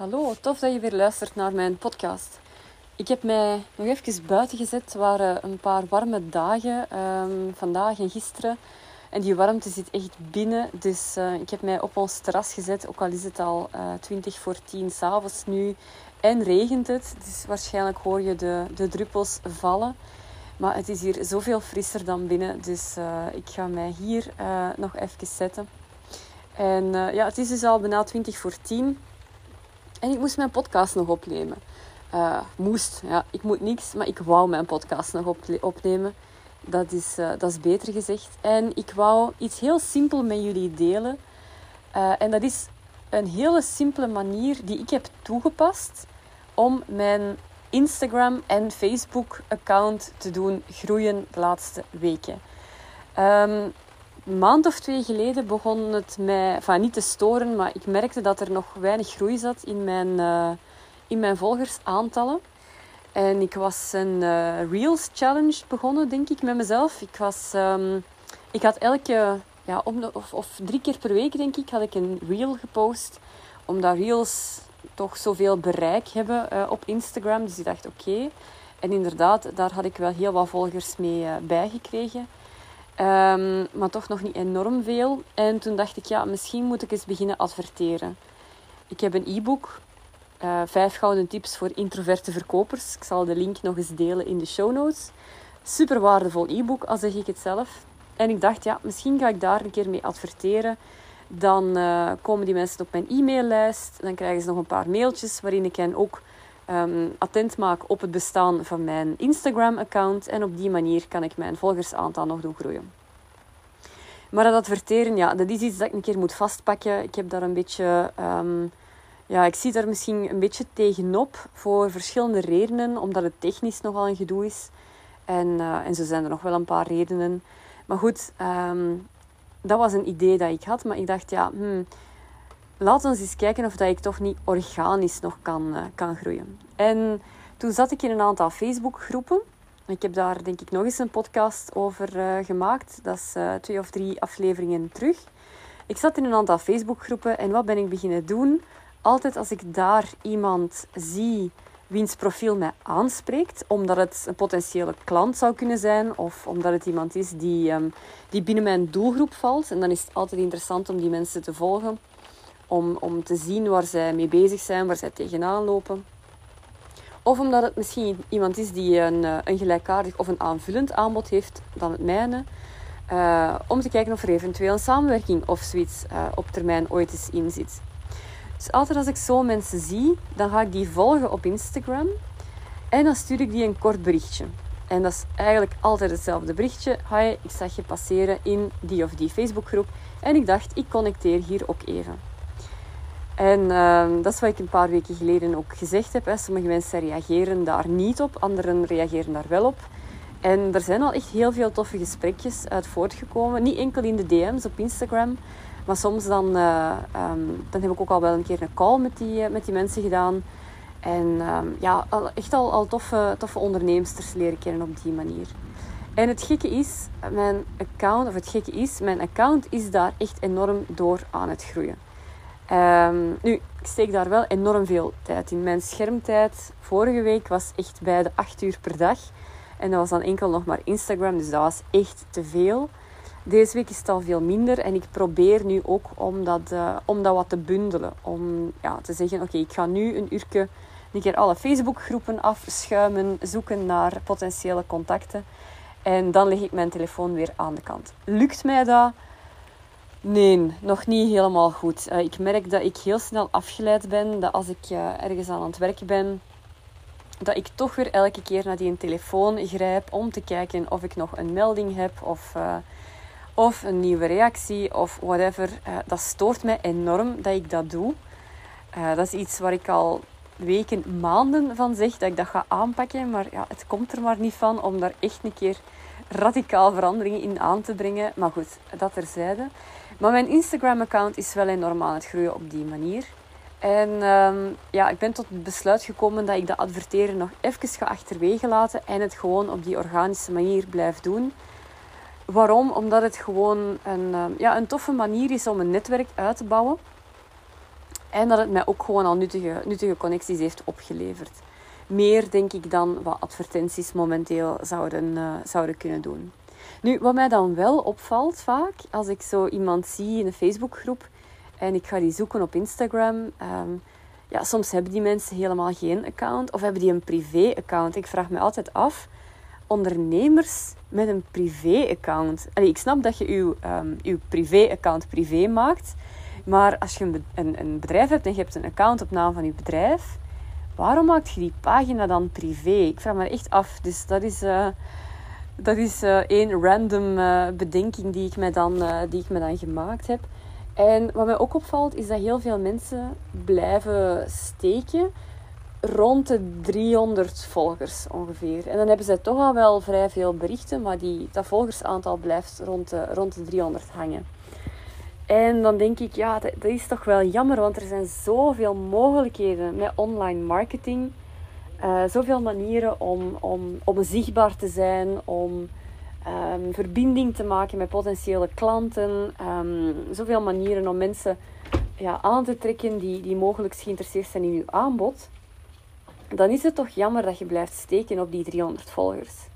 Hallo, tof dat je weer luistert naar mijn podcast. Ik heb mij nog even buiten gezet. Het waren een paar warme dagen um, vandaag en gisteren. En die warmte zit echt binnen. Dus uh, ik heb mij op ons terras gezet. Ook al is het al uh, eh, 20 voor 10 s'avonds nu. En regent het. Dus waarschijnlijk hoor je de, de druppels vallen. Maar het is hier zoveel frisser dan binnen. Dus ik ga mij hier nog even zetten. En ja, het is dus al bijna 20 voor 10. En ik moest mijn podcast nog opnemen. Uh, moest, ja, ik moet niks, maar ik wou mijn podcast nog opnemen. Dat is, uh, dat is beter gezegd. En ik wou iets heel simpel met jullie delen. Uh, en dat is een hele simpele manier die ik heb toegepast om mijn Instagram en Facebook account te doen groeien de laatste weken. Um, een maand of twee geleden begon het mij, enfin, niet te storen, maar ik merkte dat er nog weinig groei zat in mijn, uh, in mijn volgersaantallen. En ik was een uh, Reels Challenge begonnen, denk ik, met mezelf. Ik, was, um, ik had elke, ja, om de, of, of drie keer per week, denk ik, had ik een Reel gepost. Omdat Reels toch zoveel bereik hebben uh, op Instagram. Dus ik dacht, oké. En inderdaad, daar had ik wel heel wat volgers mee bijgekregen. Um, maar toch nog niet enorm veel. En toen dacht ik, ja, misschien moet ik eens beginnen adverteren. Ik heb een e-book, uh, vijf gouden tips voor introverte verkopers. Ik zal de link nog eens delen in de show notes. Super waardevol e-book, al zeg ik het zelf. En ik dacht, ja, misschien ga ik daar een keer mee adverteren. Dan uh, komen die mensen op mijn e-maillijst. Dan krijgen ze nog een paar mailtjes waarin ik hen ook um, attent maak op het bestaan van mijn Instagram-account. En op die manier kan ik mijn volgersaantal nog doen groeien. Maar dat adverteren, ja, dat is iets dat ik een keer moet vastpakken. Ik heb daar een beetje... Um, ja, ik zie daar misschien een beetje tegenop voor verschillende redenen. Omdat het technisch nogal een gedoe is. En, uh, en zo zijn er nog wel een paar redenen. Maar goed, um, dat was een idee dat ik had. Maar ik dacht, ja... Hmm, laat ons eens kijken of dat ik toch niet organisch nog kan, uh, kan groeien. En toen zat ik in een aantal Facebookgroepen. Ik heb daar denk ik nog eens een podcast over uh, gemaakt. Dat is uh, twee of drie afleveringen terug. Ik zat in een aantal Facebookgroepen en wat ben ik beginnen doen? Altijd als ik daar iemand zie wiens profiel mij aanspreekt, omdat het een potentiële klant zou kunnen zijn of omdat het iemand is die, um, die binnen mijn doelgroep valt. En dan is het altijd interessant om die mensen te volgen om, om te zien waar zij mee bezig zijn, waar zij tegenaan lopen. Of omdat het misschien iemand is die een, eh, een gelijkaardig of een aanvullend aanbod heeft dan het mijne. Uh, om te kijken of er eventueel een samenwerking of zoiets uh, op termijn ooit eens in zit. Dus altijd als ik zo mensen zie, dan ga ik die volgen op Instagram. En dan stuur ik die een kort berichtje. En dat is eigenlijk altijd hetzelfde berichtje. Hi, ik zag je passeren in die of die Facebookgroep. En ik dacht, ik connecteer hier ook even. En uh, dat is wat ik een paar weken geleden ook gezegd heb. Sommige mensen reageren daar niet op, anderen reageren daar wel op. En er zijn al echt heel veel toffe gesprekjes uit voortgekomen. Niet enkel in de DM's op Instagram, maar soms dan, uh, um, dan heb ik ook al wel een keer een call met die, met die mensen gedaan. En um, ja, echt al, al toffe, toffe onderneemsters leren kennen op die manier. En het gekke is, mijn account, of het gekke is, mijn account is daar echt enorm door aan het groeien. Um, nu, ik steek daar wel enorm veel tijd in. Mijn schermtijd vorige week was echt bij de 8 uur per dag. En dat was dan enkel nog maar Instagram, dus dat was echt te veel. Deze week is het al veel minder en ik probeer nu ook om dat, uh, om dat wat te bundelen. Om ja, te zeggen, oké, ik ga nu een uurtje een keer alle Facebookgroepen afschuimen, zoeken naar potentiële contacten. En dan leg ik mijn telefoon weer aan de kant. Lukt mij dat? Nee, nog niet helemaal goed. Uh, ik merk dat ik heel snel afgeleid ben. Dat als ik uh, ergens aan het werken ben, dat ik toch weer elke keer naar die telefoon grijp om te kijken of ik nog een melding heb of, uh, of een nieuwe reactie of whatever. dat stoort mij enorm dat ik dat doe. dat is iets waar ik al weken, maanden van zeg dat ik dat ga aanpakken. Maar ja, het komt er maar niet van om daar echt een keer radicaal veranderingen in aan te brengen. Maar goed, dat terzijde. Maar mijn Instagram-account is wel enorm aan het groeien op die manier. En um, ja, ik ben tot het besluit gekomen dat ik dat adverteren nog even ga achterwege laten en het gewoon op die organische manier blijf doen. Waarom? Omdat het gewoon een, um, ja, een toffe manier is om een netwerk uit te bouwen. En dat het mij ook gewoon al nuttige, nuttige connecties heeft opgeleverd. Meer denk ik dan wat advertenties momenteel zouden, uh, zouden kunnen doen. Nu, wat mij dan wel opvalt vaak, als ik zo iemand zie in een Facebookgroep en ik ga die zoeken op Instagram. Um, ja, soms hebben die mensen helemaal geen account of hebben die een privé-account. Ik vraag me altijd af, ondernemers met een privé-account. Ik snap dat je uw, um, uw privé-account privé maakt, maar als je een, een, bedrijf hebt en je hebt een account op naam van je bedrijf, waarom maak je die pagina dan privé? Ik vraag me echt af. Dus dat is, uh, dat is uh, één random uh, bedenking die ik, me dan, die ik me dan gemaakt heb. En wat mij ook opvalt, is dat heel veel mensen blijven steken rond de 300 volgers ongeveer. En dan hebben zij toch al wel vrij veel berichten, maar die, dat volgersaantal blijft rond de, rond de 300 hangen. En dan denk ik, ja, dat, dat, is toch wel jammer, want er zijn zoveel mogelijkheden met online marketing. Uh, zoveel manieren om, om, om zichtbaar te zijn, om um, verbinding te maken met potentiële klanten. Um, zoveel manieren om mensen ja, aan te trekken die, die mogelijk geïnteresseerd zijn in uw aanbod. Dan is het toch jammer dat je blijft steken op die 300 volgers.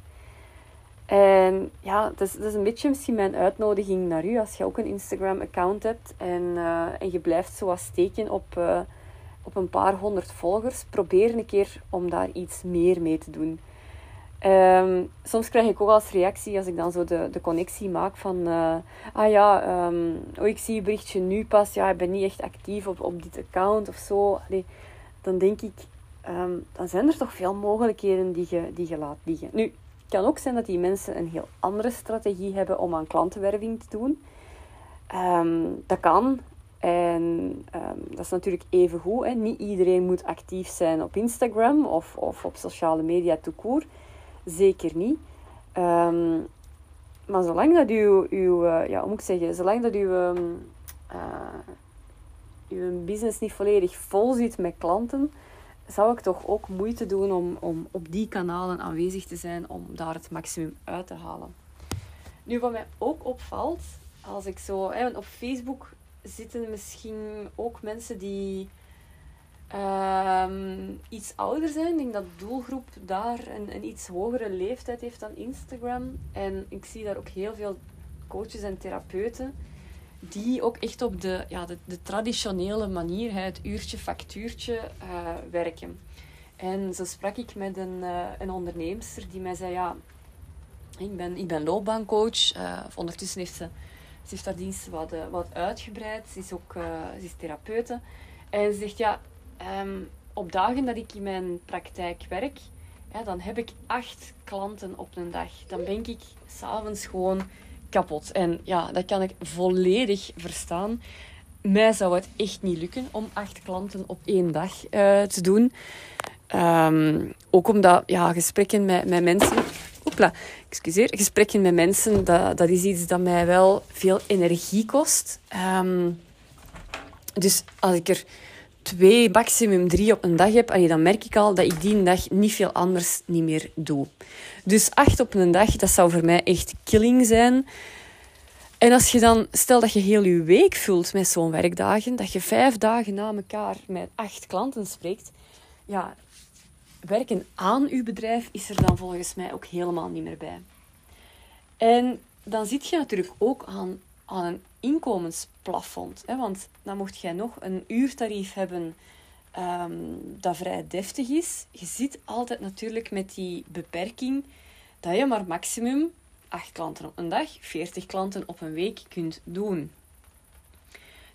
En ja, dat is, dat is een beetje misschien mijn uitnodiging naar u. Als je ook een Instagram-account hebt en, uh, en je blijft zo steken op, uh, op een paar honderd volgers, probeer een keer om daar iets meer mee te doen. Um, soms krijg ik ook als reactie, als ik dan zo de, de connectie maak van... Uh, ah ja, um, oh, ik zie je berichtje nu pas. Ja, ik ben niet echt actief op, op dit account of zo. Dan denk ik, um, dan zijn er toch veel mogelijkheden die je, die je laat liggen. Nu, het kan ook zijn dat die mensen een heel andere strategie hebben om aan klantenwerving te doen. dat kan. En dat is natuurlijk even goed. Hè. Niet iedereen moet actief zijn op Instagram of, of op sociale media toekoor zeker niet. Um, maar zolang dat uw, uw uh, ja, hoe moet zeggen, zolang dat uw, um, uh, uw business niet volledig vol zit met klanten, zou ik toch ook moeite doen om, om op die kanalen aanwezig te zijn om daar het maximum uit te halen. Nu, wat mij ook opvalt, als ik zo, hè, op Facebook zitten misschien ook mensen die Um, iets ouder zijn. Ik denk dat doelgroep daar een, een iets hogere leeftijd heeft dan Instagram. En ik zie daar ook heel veel coaches en therapeuten die ook echt op de, ja, de, de traditionele manier, het uurtje, factuurtje, uh, werken. En zo sprak ik met een, uh, een onderneemster die mij zei, ja, ik ben, ik ben loopbaancoach. Uh, ondertussen heeft ze, ze heeft haar dienst wat, wat uitgebreid. Ze is ook ze is therapeute. En ze zegt, ja, Ehm, op dagen dat ik in mijn praktijk werk, dan heb ik acht klanten op een dag. Dan ben ik s'avonds gewoon kapot. En ja, dat kan ik volledig verstaan. Mij zou het echt niet lukken om acht klanten op één dag uh, te doen. Um, ook omdat ja, gesprekken met, met mensen. Oepla, excuseer. Gesprekken met mensen, dat, dat is iets dat mij wel veel energie kost. Um, dus als ik er twee, maximum drie op een dag heb, dan merk ik al dat ik die dag niet veel anders niet meer doe. Dus acht op een dag, dat zou voor mij echt killing zijn. En als je dan, stel dat je heel je week vult met zo'n werkdagen, dat je vijf dagen na elkaar met acht klanten spreekt, ja, werken aan je bedrijf is er dan volgens mij ook helemaal niet meer bij. En dan zit je natuurlijk ook aan, aan een inkomensplafond. Hè? Want dan mocht jij nog een uurtarief hebben um, dat vrij deftig is. Je zit altijd natuurlijk met die beperking dat je maar maximum 8 klanten op een dag, 40 klanten op een week kunt doen.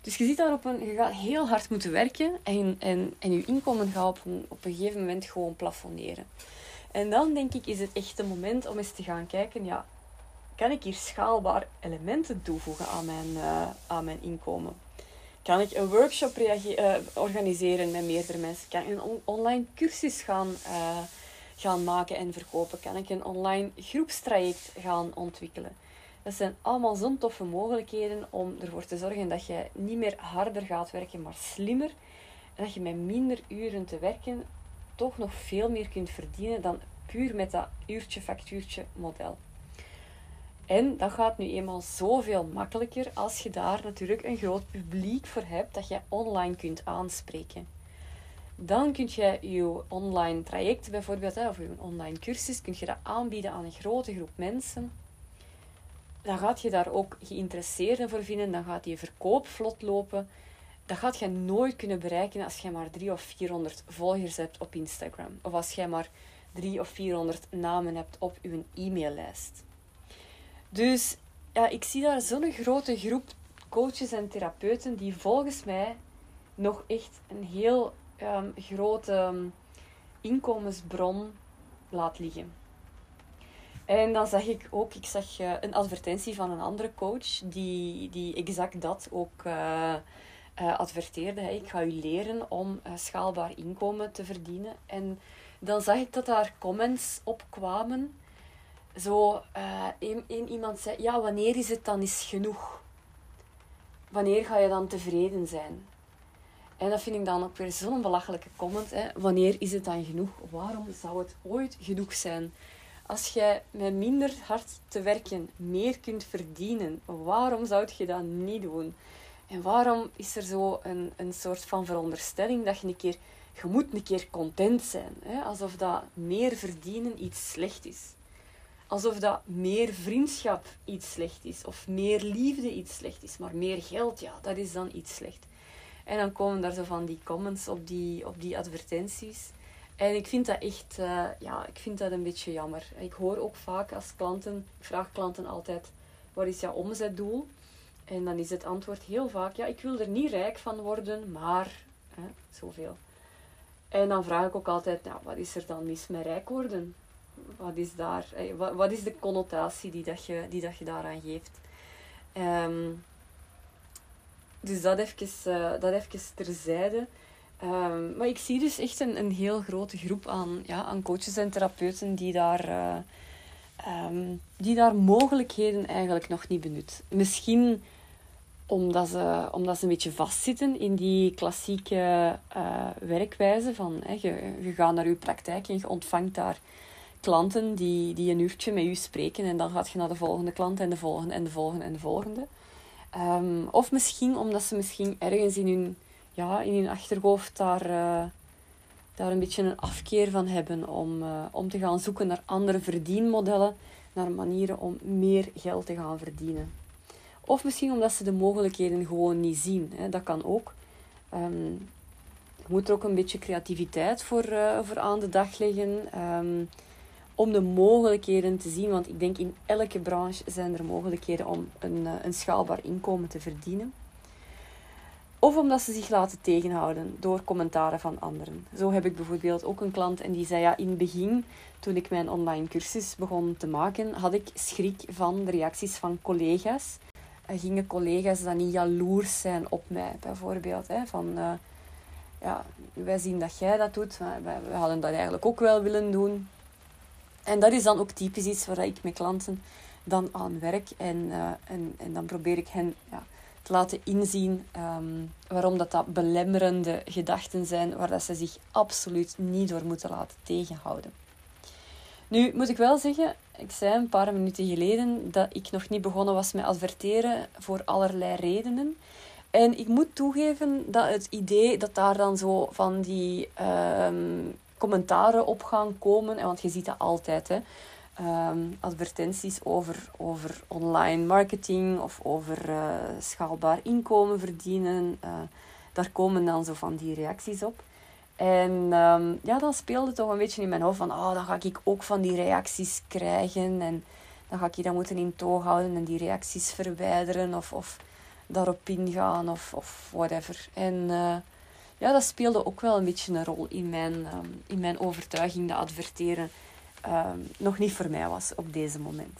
Dus je, zit daar op een, je gaat heel hard moeten werken en, en, en je inkomen gaat op een, op een gegeven moment gewoon plafonneren. En dan denk ik, is het echt het moment om eens te gaan kijken, ja, kan ik hier schaalbaar elementen toevoegen aan mijn, uh, aan mijn inkomen? Kan ik een workshop uh, organiseren met meerdere mensen? Kan ik een on online cursus gaan, uh, gaan maken en verkopen? Kan ik een online groepstraject gaan ontwikkelen? Dat zijn allemaal zo'n toffe mogelijkheden om ervoor te zorgen dat je niet meer harder gaat werken, maar slimmer. En dat je met minder uren te werken toch nog veel meer kunt verdienen dan puur met dat uurtje-factuurtje model. En dat gaat nu eenmaal zoveel makkelijker als je daar natuurlijk een groot publiek voor hebt dat je online kunt aanspreken. Dan kun je je online traject bijvoorbeeld, of je online cursus, kun je dat aanbieden aan een grote groep mensen. Dan gaat je daar ook geïnteresseerden voor vinden, dan gaat je verkoop vlot lopen. Dat gaat je nooit kunnen bereiken als je maar 300 of 400 volgers hebt op Instagram. Of als je maar 300 of 400 namen hebt op je e-maillijst. Dus ja, ik zie daar zo'n grote groep coaches en therapeuten die volgens mij nog echt een heel um, grote ehm, inkomensbron laat liggen. En dan zag ik ook, ik zag uh, een advertentie van een andere coach die, die exact dat ook uh, uh, adverteerde. Hey, ik ga u leren om schaalbaar inkomen te verdienen. En dan zag ik dat daar comments op kwamen. Zo, een, een, iemand zei, ja, wanneer is het dan eens genoeg? Wanneer ga je dan tevreden zijn? En dat vind ik dan ook weer zo'n belachelijke comment. Hè. Wanneer is het dan genoeg? Waarom zou het ooit genoeg zijn? Als jij met minder hard te werken meer kunt verdienen, waarom zou je dat niet doen? En waarom is er zo een, een soort van veronderstelling dat je een keer, je moet een keer content zijn? Hè? Alsof dat meer verdienen iets slecht is. Alsof dat meer vriendschap iets slecht is. Of meer liefde iets slecht is. Maar meer geld, ja, dat is dan iets slecht. En dan komen daar zo van die comments op die, op die advertenties. En ik vind dat echt, uh, ja, ik vind dat een beetje jammer. Ik hoor ook vaak als klanten, ik vraag klanten altijd, wat is jouw omzetdoel? En dan is het antwoord heel vaak, ja, ik wil er niet rijk van worden, maar hè, zoveel. En dan vraag ik ook altijd, nou, wat is er dan mis met rijk worden? Wat is, daar, wat, wat is de connotatie die, dat je, die dat je daaraan geeft? Um, dus dat even, uh, dat even terzijde. Um, maar ik zie dus echt een, een heel grote groep aan, ja, aan coaches en therapeuten die daar, uh, um, die daar mogelijkheden eigenlijk nog niet benut. Misschien omdat ze, omdat ze een beetje vastzitten in die klassieke uh, werkwijze van hè, je, je gaat naar je praktijk en je ontvangt daar klanten die, die een uurtje met je spreken en dan gaat je naar de volgende klant en de volgende en de volgende en de volgende. Um, of misschien omdat ze misschien ergens in hun, ja, in hun achterhoofd daar, uh, daar een beetje een afkeer van hebben om, uh, om te gaan zoeken naar andere verdienmodellen, naar manieren om meer geld te gaan verdienen. Of misschien omdat ze de mogelijkheden gewoon niet zien. Hè. Dat kan ook. Um, je moet er ook een beetje creativiteit voor, uh, voor aan de dag leggen. Um, om de mogelijkheden te zien. Want ik denk in elke branche zijn er mogelijkheden om een, eh, een schaalbaar inkomen te verdienen. Of omdat ze zich laten tegenhouden door commentaren van anderen. Zo heb ik bijvoorbeeld ook een klant en die zei ja, in het begin, toen ik mijn online cursus begon te maken, had ik schrik van de reacties van collega's. Gingen collega's dan niet jaloers zijn op mij, bijvoorbeeld. Hè, van, uh, ja, wij zien dat jij dat doet, maar wij hadden dat eigenlijk ook wel willen doen. En dat is dan ook typisch iets waar ik met klanten dan aan werk. En, uh, en, en dan probeer ik hen ja, te laten inzien um, waarom dat, dat belemmerende gedachten zijn, waar dat ze zich absoluut niet door moeten laten tegenhouden. Nu moet ik wel zeggen, ik zei een paar minuten geleden dat ik nog niet begonnen was met adverteren voor allerlei redenen. En ik moet toegeven dat het idee dat daar dan zo van die um, commentaren op gaan komen. Want je ziet dat altijd. Hè. Um, advertenties over, over online marketing of over uh, schaalbaar inkomen verdienen. Uh, daar komen dan zo van die reacties op. En um, ja, dan speelde toch een beetje in mijn hoofd van, oh, dan ga ik ook van die reacties krijgen. En dan ga ik je dat moeten in toog houden en die reacties verwijderen of, of daarop ingaan of, of whatever. En uh, ja, dat speelde ook wel een beetje een rol in mijn, um, in mijn overtuiging dat adverteren um, nog niet voor mij was op deze moment.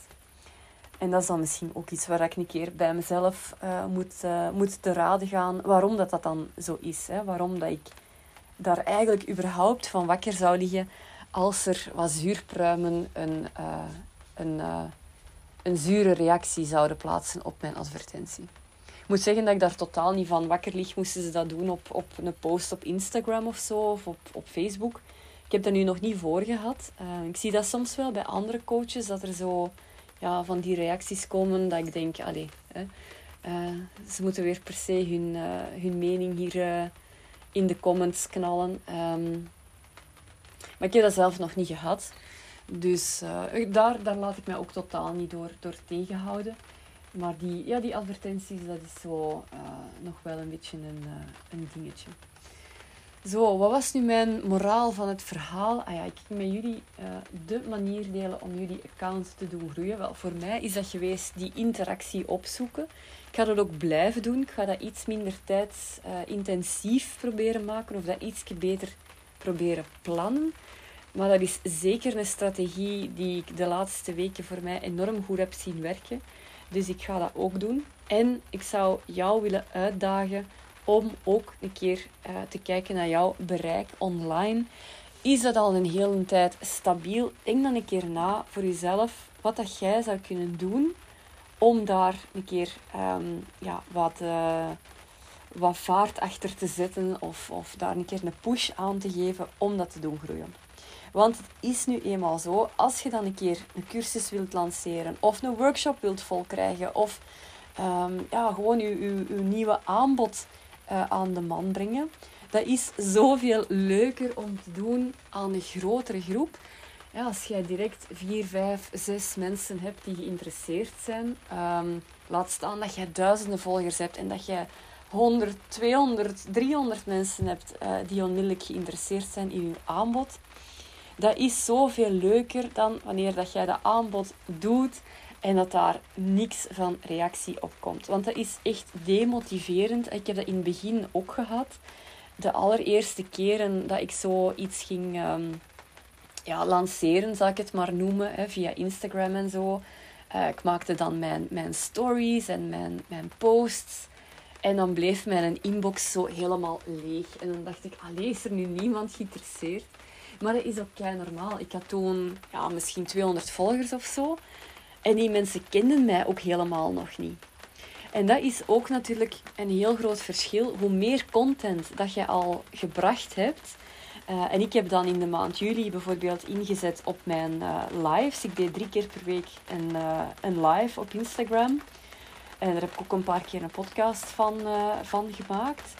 En dat is dan misschien ook iets waar ik een keer bij mezelf uh, moet, uh, moet te raden gaan waarom dat, dat dan zo is. Hè? Waarom dat ik daar eigenlijk überhaupt van wakker zou liggen als er wat zuurpruimen een, uh, een, een zure reactie zouden plaatsen op mijn advertentie moet zeggen dat ik daar totaal niet van wakker lig. Moesten ze dat doen op, op een post op Instagram of zo, of op, op Facebook. Ik heb dat nu nog niet voor gehad. Uh, ik zie dat soms wel bij andere coaches, dat er zo ja, van die reacties komen dat ik denk, allee, hè, uh, ze moeten weer per se hun, uh, hun mening hier in de comments knallen. Um, maar ik heb dat zelf nog niet gehad. Dus daar, daar laat ik mij ook totaal niet door, door tegenhouden. Maar die, ja, die advertenties, dat is zo nog wel een beetje een, een dingetje. Zo, wat was nu mijn moraal van het verhaal? Ah ja, ik ging met jullie uh, de manier delen om jullie account te doen groeien. Wel, voor mij is dat geweest die interactie opzoeken. Ik ga dat ook blijven doen. Ik ga dat iets minder tijdsintensief uh, proberen maken of dat iets beter proberen plannen. Maar dat is zeker een strategie die ik de laatste weken voor mij enorm goed heb zien werken. Dus ik ga dat ook doen. En ik zou jou willen uitdagen om ook een keer uh, te kijken naar jouw bereik online. Is dat al een hele tijd stabiel? Denk dan een keer na voor jezelf wat dat jij zou kunnen doen om daar een keer um, ja, wat, uh, wat vaart achter te zetten of, of daar een keer een push aan te geven om dat te doen groeien. Want het is nu eenmaal zo, als je dan een keer een cursus wilt lanceren of een workshop wilt volkrijgen of um, ja, gewoon je, je, je nieuwe aanbod uh, aan de man brengen. Dat is zoveel leuker om te doen aan een grotere groep. Ja, als jij direct vier, vijf, zes mensen hebt die geïnteresseerd zijn, um, laat staan dat jij duizenden volgers hebt en dat jij 100, 200, 300 mensen hebt uh, die onmiddellijk geïnteresseerd zijn in je aanbod. Dat is zoveel leuker dan wanneer dat jij dat aanbod doet en dat daar niks van reactie op komt. Want dat is echt demotiverend. Ik heb dat in het begin ook gehad. De allereerste keren dat ik zo iets ging um, ja, lanceren, zal ik het maar noemen, hè, via Instagram en zo. Uh, ik maakte dan mijn, mijn stories en mijn, mijn posts. En dan bleef mijn inbox zo helemaal leeg. En dan dacht ik, allee, is er nu niemand geïnteresseerd? Maar dat is ook kei normaal. Ik had toen ja, misschien 200 volgers of zo. En die mensen kenden mij ook helemaal nog niet. En dat is ook natuurlijk een heel groot verschil. Hoe meer content dat je al gebracht hebt. Uh, en ik heb dan in de maand juli bijvoorbeeld ingezet op mijn uh, lives. Ik deed drie keer per week een, uh, een live op Instagram. En daar heb ik ook een paar keer een podcast van, van gemaakt.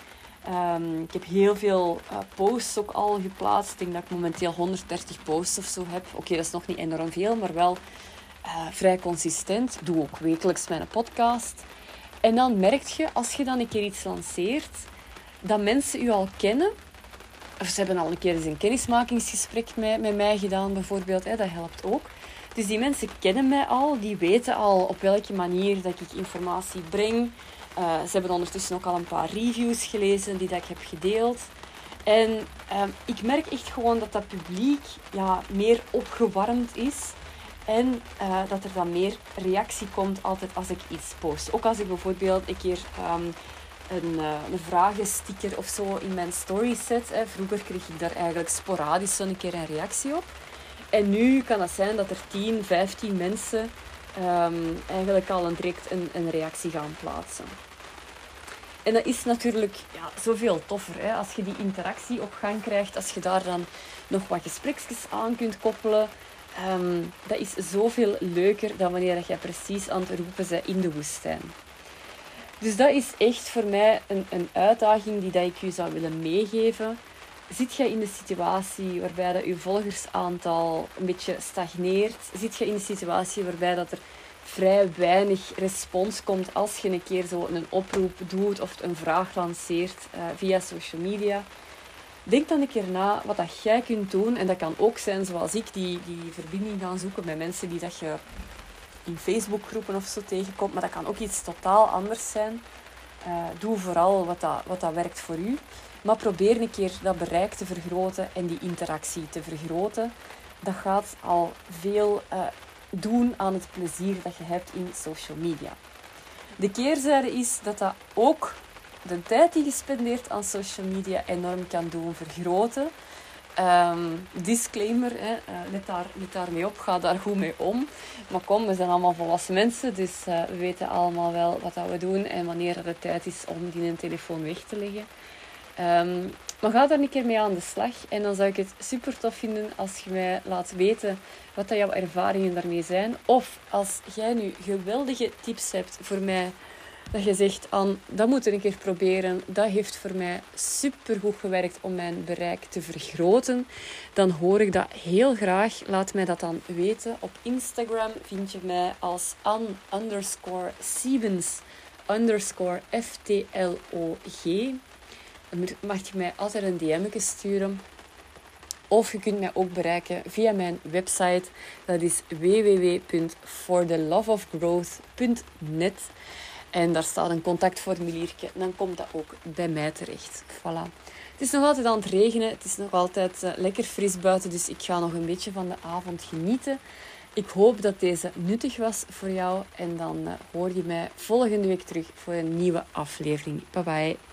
Um, ik heb heel veel posts ook al geplaatst. Ik denk dat ik momenteel 130 posts of zo heb. Oké, dat is nog niet enorm veel, maar wel uh, vrij consistent. Doe ook wekelijks mijn podcast. En dan merk je, als je dan een keer iets lanceert, dat mensen u al kennen. Of ze hebben al een keer eens een kennismakingsgesprek met, met mij gedaan, bijvoorbeeld. Hè, dat helpt ook. Dus die mensen kennen mij al, die weten al op welke manier dat ik informatie breng. Uh, ze hebben ondertussen ook al een paar reviews gelezen die dat ik heb gedeeld. En uh, ik merk echt gewoon dat dat publiek ja, meer opgewarmd is en uh, dat er dan meer reactie komt altijd als ik iets post. Ook als ik bijvoorbeeld een keer um, een, uh, een vragensticker of zo in mijn story zet. Hè. Vroeger kreeg ik daar eigenlijk sporadisch zo'n keer een reactie op. En nu kan het zijn dat er 10, 15 mensen um, eigenlijk al direct een, een reactie gaan plaatsen. En dat is natuurlijk ja, zoveel toffer. Hè? Als je die interactie op gang krijgt, als je daar dan nog wat gesprekjes aan kunt koppelen. Um, dat is zoveel leuker dan wanneer je precies aan het roepen bent in de woestijn. Dus dat is echt voor mij een, een uitdaging die dat ik u zou willen meegeven. Zit je in de situatie waarbij dat je volgersaantal een beetje stagneert? Zit je in de situatie waarbij dat er vrij weinig respons komt als je een keer zo een oproep doet of een vraag lanceert uh, via social media? Denk dan een keer na wat dat jij kunt doen. En dat kan ook zijn zoals ik, die, die verbinding gaan zoeken met mensen die dat je in Facebookgroepen of zo tegenkomt. Maar dat kan ook iets totaal anders zijn. Uh, doe vooral wat dat, wat dat werkt voor u. Maar probeer een keer dat bereik te vergroten en die interactie te vergroten. Dat gaat al veel uh, doen aan het plezier dat je hebt in social media. De keerzijde is dat dat ook de tijd die je spendeert aan social media enorm kan doen vergroten. Um, disclaimer, hè, uh, let, daar, let daarmee op, ga daar goed mee om. Maar kom, we zijn allemaal volwassen mensen, dus uh, we weten allemaal wel wat dat we doen en wanneer het tijd is om die een telefoon weg te leggen. Um, Maar ga daar een keer mee aan de slag. En dan zou ik het super tof vinden als je mij laat weten wat dat jouw ervaringen daarmee zijn. Of als jij nu geweldige tips hebt voor mij. Dat je zegt, aan dat moet ik een keer proberen. Dat heeft voor mij super goed gewerkt om mijn bereik te vergroten. Dan hoor ik dat heel graag. Laat mij dat dan weten. Op Instagram vind je mij als an underscore Siebens underscore FTLOG dan mag je mij altijd een DM sturen. Of je kunt mij ook bereiken via mijn website. Dat is www.fortheloveofgrowth.net. En daar staat een contactformuliertje. Dan komt dat ook bij mij terecht. Voilà. Het is nog altijd aan het regenen. Het is nog altijd uh, lekker fris buiten. Dus ik ga nog een beetje van de avond genieten. Ik hoop dat deze nuttig was voor jou. En dan uh, hoor je mij volgende week terug voor een nieuwe aflevering. Bye bye.